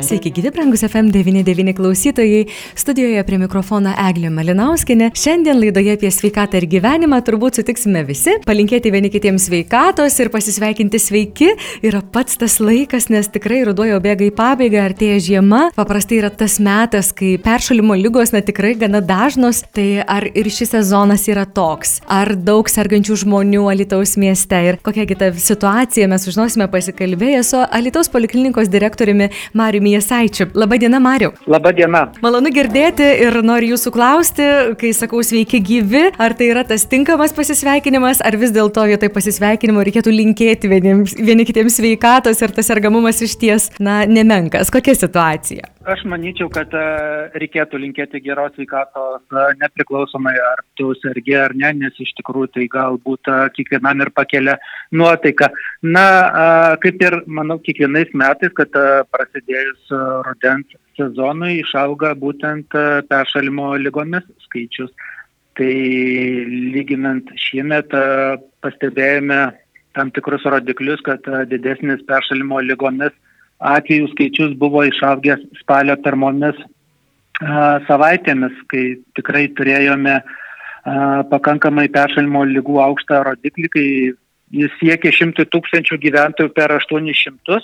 Sveiki, gyvi brangus FM99 klausytojai. Studijoje prie mikrofono Eglė Malinauskinė. Šiandien laidoje apie sveikatą ir gyvenimą turbūt sutiksime visi. Palinkėti vieni kitiems sveikatos ir pasisveikinti sveiki yra pats tas laikas, nes tikrai ruduo jau bėga į pabaigą, artėja žiema. Paprastai yra tas metas, kai peršalimo lygos na tikrai gana dažnos. Tai ar ir šis sezonas yra toks? Ar daug sergančių žmonių Alitaus mieste ir kokia kita situacija mes sužinosime pasikalbėję su Alitaus poliklinikos direktoriumi Mariumi Jasaičiu. Labadiena, Mariu. Labadiena. Malonu girdėti ir noriu jūsų klausti, kai sakau sveiki gyvi, ar tai yra tas tinkamas pasisveikinimas, ar vis dėlto vietoj pasisveikinimo reikėtų linkėti vieniems, vieni kitiems sveikatos ir tas sergamumas iš ties, na, nemenkas. Kokia situacija? Aš manyčiau, kad e, reikėtų linkėti geros sveikatos e, nepriklausomai ar tu sergi ar ne, nes iš tikrųjų tai galbūt e, kiekvienam ir pakelia nuotaiką. Na, kaip ir manau, kiekvienais metais, kad prasidėjus rudens sezonui išauga būtent peršalimo lygomis skaičius. Tai lyginant šiemet pastebėjome tam tikrus rodiklius, kad didesnis peršalimo lygomis atvejų skaičius buvo išaugęs spalio pirmomis savaitėmis, kai tikrai turėjome pakankamai peršalimo lygų aukštą rodiklį, kai jis siekia 100 tūkstančių gyventojų per 800.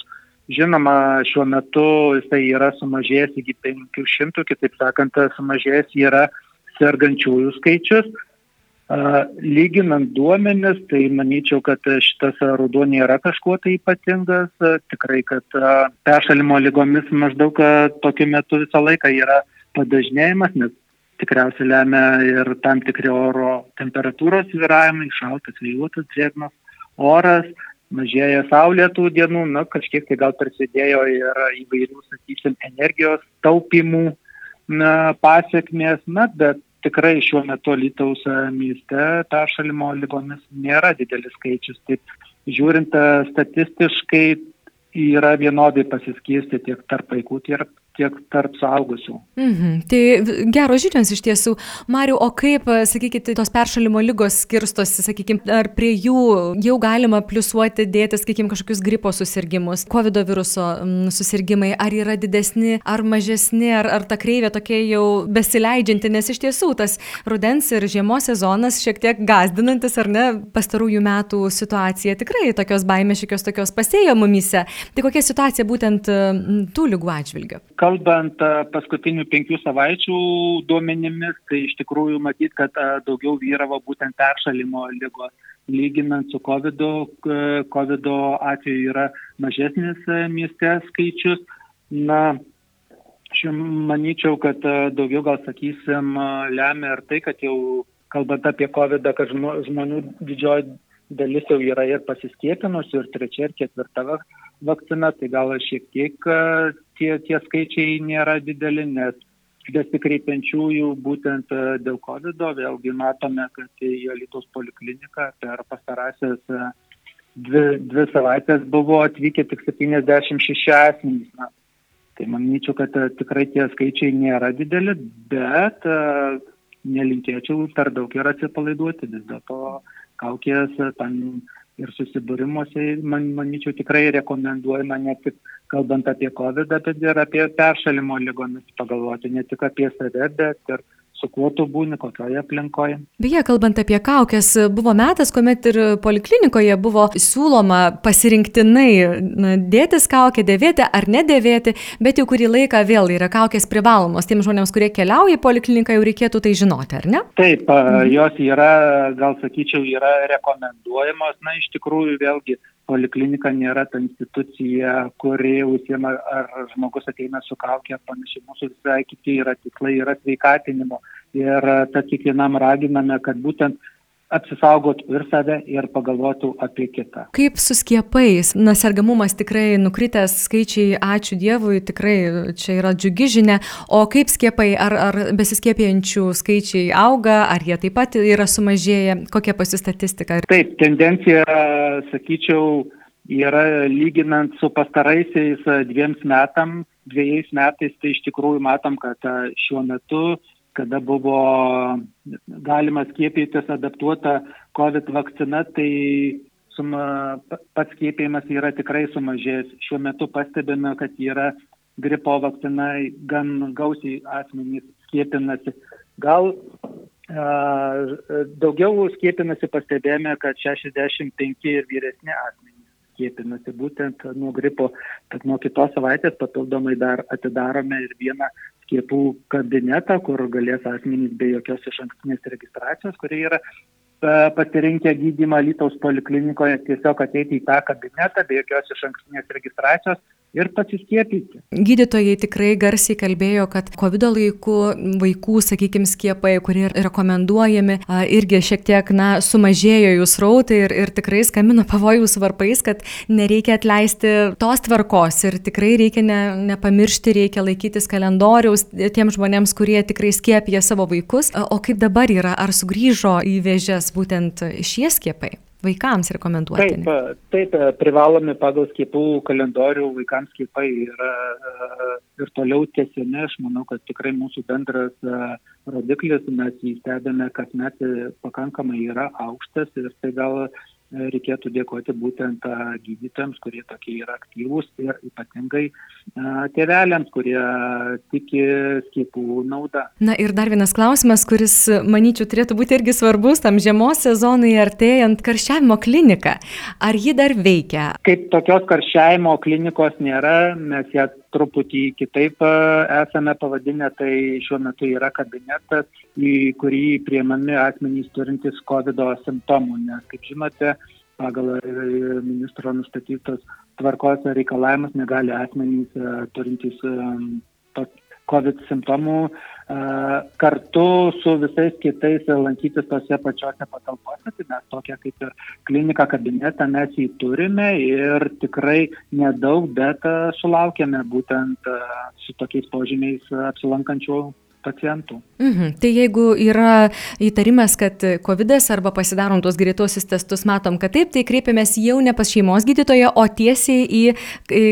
Žinoma, šiuo metu jisai yra sumažėjęs iki 500, kitaip sakant, sumažėjęs yra sergančiųjų skaičius. Lyginant duomenis, tai manyčiau, kad šitas ruduo nėra kažkuo tai ypatingas. Tikrai, kad peršalimo lygomis maždaug tokiu metu visą laiką yra padažnėjimas, nes tikriausiai lemia ir tam tikri oro temperatūros sviravimai, šaltas, vėjuotas, drėgnas oras, mažėja saulėtų dienų, na, kažkiek tai gal prisidėjo ir įvairių, sakysim, energijos taupimų na, pasiekmės, na, bet tikrai šiuo metu Lietuvos mieste peršalimo lygomis nėra didelis skaičius. Taip, žiūrint statistiškai, yra vienodai pasiskirsti tiek tarp vaikų, tiek tiek tarp saugusių. Mhm. Tai geros žinios iš tiesų. Mariu, o kaip, sakykite, tos peršalimo lygos skirstosi, sakykime, ar prie jų jau galima pliusuoti, dėti, sakykime, kažkokius gripo susirgymus, COVID viruso susirgymai, ar yra didesni, ar mažesni, ar, ar ta kreivė tokia jau besileidžianti, nes iš tiesų tas rudens ir žiemos sezonas šiek tiek gazdinantis, ar ne, pastarųjų metų situacija tikrai tokios baimės, šiokios tokios pasėjo mumise. Tai kokia situacija būtent tų lygų atžvilgiu? Kalbant paskutinių penkių savaičių duomenimis, tai iš tikrųjų matyt, kad daugiau vyravo būtent peršalimo lygos. Lyginant su COVID, COVID atveju yra mažesnis mieste skaičius. Na, aš manyčiau, kad daugiau gal sakysim lemia ir tai, kad jau kalbant apie COVID, kad žmonių didžioji dalis jau yra ir pasiskiepinusių, ir trečia, ir ketvirta vakcina, tai gal šiek tiek tie, tie skaičiai nėra dideli, nes besikreipiančiųjų būtent dėl COVID, vėlgi matome, kad į Lietuvos polikliniką per pastarąsias dvi, dvi savaitės buvo atvykę tik 76 asmenys. Na, tai manyčiau, kad tikrai tie skaičiai nėra dideli, bet nelinkėčiau per daug ir atsipalaiduoti, vis dėlto kaukės tam ir susibūrimuose, man, manyčiau, tikrai rekomenduojama ne tik kalbant apie COVID, bet ir apie peršalimo lygomis pagalvoti, ne tik apie save, bet ir su kuo tu būni, kokioje aplinkoje. Beje, kalbant apie kaukės, buvo metas, kuomet ir poliklinikoje buvo siūloma pasirinktinai na, dėtis kaukę, dėvėti ar nedėvėti, bet jau kurį laiką vėl yra kaukės privalomos. Tiems žmonėms, kurie keliauja į polikliniką, jau reikėtų tai žinoti, ar ne? Taip, mhm. jos yra, gal sakyčiau, yra rekomenduojamos, na iš tikrųjų vėlgi poliklinika nėra ta institucija, kuri užsiema, ar žmogus ateina su kaukė ar panašiai. Mūsų visai kiti yra tikslai, yra sveikatinimo. Ir tad kiekvienam raginame, kad būtent apsisaugotų ir save, ir pagalvotų apie kitą. Kaip su skiepais? Na, sergamumas tikrai nukritęs skaičiai, ačiū Dievui, tikrai čia yra džiugi žinia. O kaip skiepai, ar, ar besiskiepijančių skaičiai auga, ar jie taip pat yra sumažėję? Kokia pasi statistika? Taip, tendencija, sakyčiau, yra lyginant su pastaraisiais dviems metam, dviejais metais, tai iš tikrųjų matom, kad šiuo metu kada buvo galima skiepytis adaptuota COVID vakcina, tai suma, pats skiepijimas yra tikrai sumažėjęs. Šiuo metu pastebime, kad yra gripo vakcina, gan gausiai asmenys skiepinasi. Gal daugiau skiepinasi pastebėjome, kad 65 ir vyresni asmenys skiepinasi būtent nuo gripo. Tad nuo kitos savaitės papildomai dar atidarome ir vieną skiepų kabinetą, kur galės asmenys be jokios iš ankstinės registracijos, kurie yra pasirinkę gydymą Lytaus poliklinikoje, tiesiog ateiti į tą kabinetą be jokios iš ankstinės registracijos ir pasiskiepyti. Gydytojai tikrai garsiai kalbėjo, kad COVID laiku vaikų, sakykime, skiepai, kurie rekomenduojami, irgi šiek tiek na, sumažėjo jų srautai ir, ir tikrai skambino pavojus varpais, kad nereikia atleisti tos tvarkos ir tikrai reikia ne, nepamiršti, reikia laikytis kalendoriaus tiems žmonėms, kurie tikrai skiepija savo vaikus. O kaip dabar yra, ar sugrįžo į vėžes būtent šie skiepai? Vaikams rekomenduoti? Taip, taip, privalomi pagal skiepų kalendorių vaikams skiepai yra e, ir toliau tiesiami. Aš manau, kad tikrai mūsų bendras e, rodiklis, mes jį stebime, kad net pakankamai yra aukštas ir tai gal reikėtų dėkoti būtent gydytojams, kurie tokie yra aktyvūs ir ypatingai tėveliams, kurie tiki skiepų naudą. Na ir dar vienas klausimas, kuris, manyčiau, turėtų būti irgi svarbus tam žiemos sezonui artėjant karščiavimo kliniką. Ar ji dar veikia? Kaip tokios karščiavimo klinikos nėra, mes ją truputį kitaip esame pavadinę, tai šiuo metu yra kabinetas, į kurį priemami asmenys turintys COVID simptomų, nes, kaip žinote, pagal ministro nustatytos tvarkos reikalavimus negali asmenys turintys COVID simptomų kartu su visais kitais lankytis tose pačiose patalpose, tai mes tokią kaip ir kliniką kabinetą mes jį turime ir tikrai nedaug, bet sulaukėme būtent su tokiais požymiais apsilankančių pacientų. Mhm. Tai jeigu yra įtarimas, kad COVID arba pasidarom tuos greituosius testus, matom, kad taip, tai kreipiamės jau ne pas šeimos gydytoją, o tiesiai į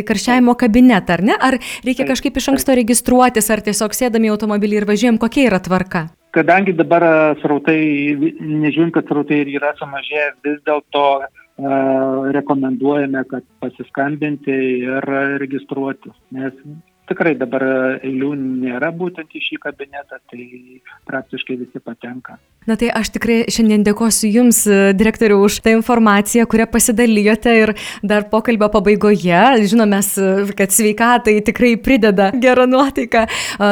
karščiavimo kabinetą, ar ne? Ar reikia kažkaip iš anksto registruotis, ar tiesiog sėdami į automobilį ir važiuojam, kokia yra tvarka? Kadangi dabar srautai, nežiūrint, kad srautai yra sumažėję, vis dėlto uh, rekomenduojame, kad pasiskambinti ir registruotis, nes tikrai dabar eilių nėra būtent į šį kabinetą, tai praktiškai visi patenka. Na tai aš tikrai šiandien dėkosiu Jums, direktoriu, už tą informaciją, kurią pasidalijote ir dar pokalbio pabaigoje. Žinome, kad sveikatai tikrai prideda gerą nuotaiką,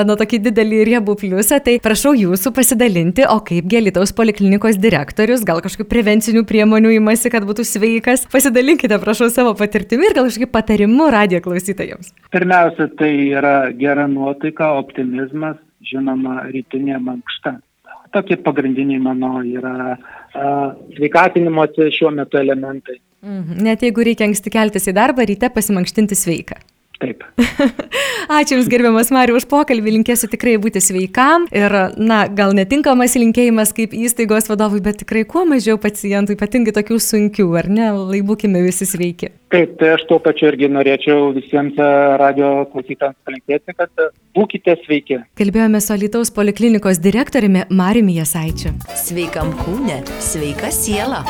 nuo tokį didelį riebų pliusą. Tai prašau Jūsų pasidalinti, o kaip Gelitaus poliklinikos direktorius, gal kažkokių prevencinių priemonių įmasi, kad būtų sveikas. Pasidalinkite, prašau, savo patirtimi ir gal kažkaip patarimu radijo klausytojams. Pirmiausia, tai yra gera nuotaika, optimizmas, žinoma, rytinė mankšta tokie pagrindiniai mano yra sveikatinimo šiuo metu elementai. Mhm. Net jeigu reikia anksti keltis į darbą, ryte pasimankštinti sveiką. Taip. Ačiū Jums, gerbiamas Mariu, už pokalbį. Linkėsiu tikrai būti sveikam. Ir, na, gal netinkamas linkėjimas kaip įstaigos vadovui, bet tikrai kuo mažiau pacientų, ypatingai tokių sunkių, ar ne? Lai būkime visi sveiki. Taip, tai aš tuo pačiu irgi norėčiau visiems e, radio klausytams palinkėti, kad e, būkite sveiki. Kalbėjome su Alitaus poliklinikos direktoriumi Mariumi Jasaičiu. Sveikam kūne, sveika siela.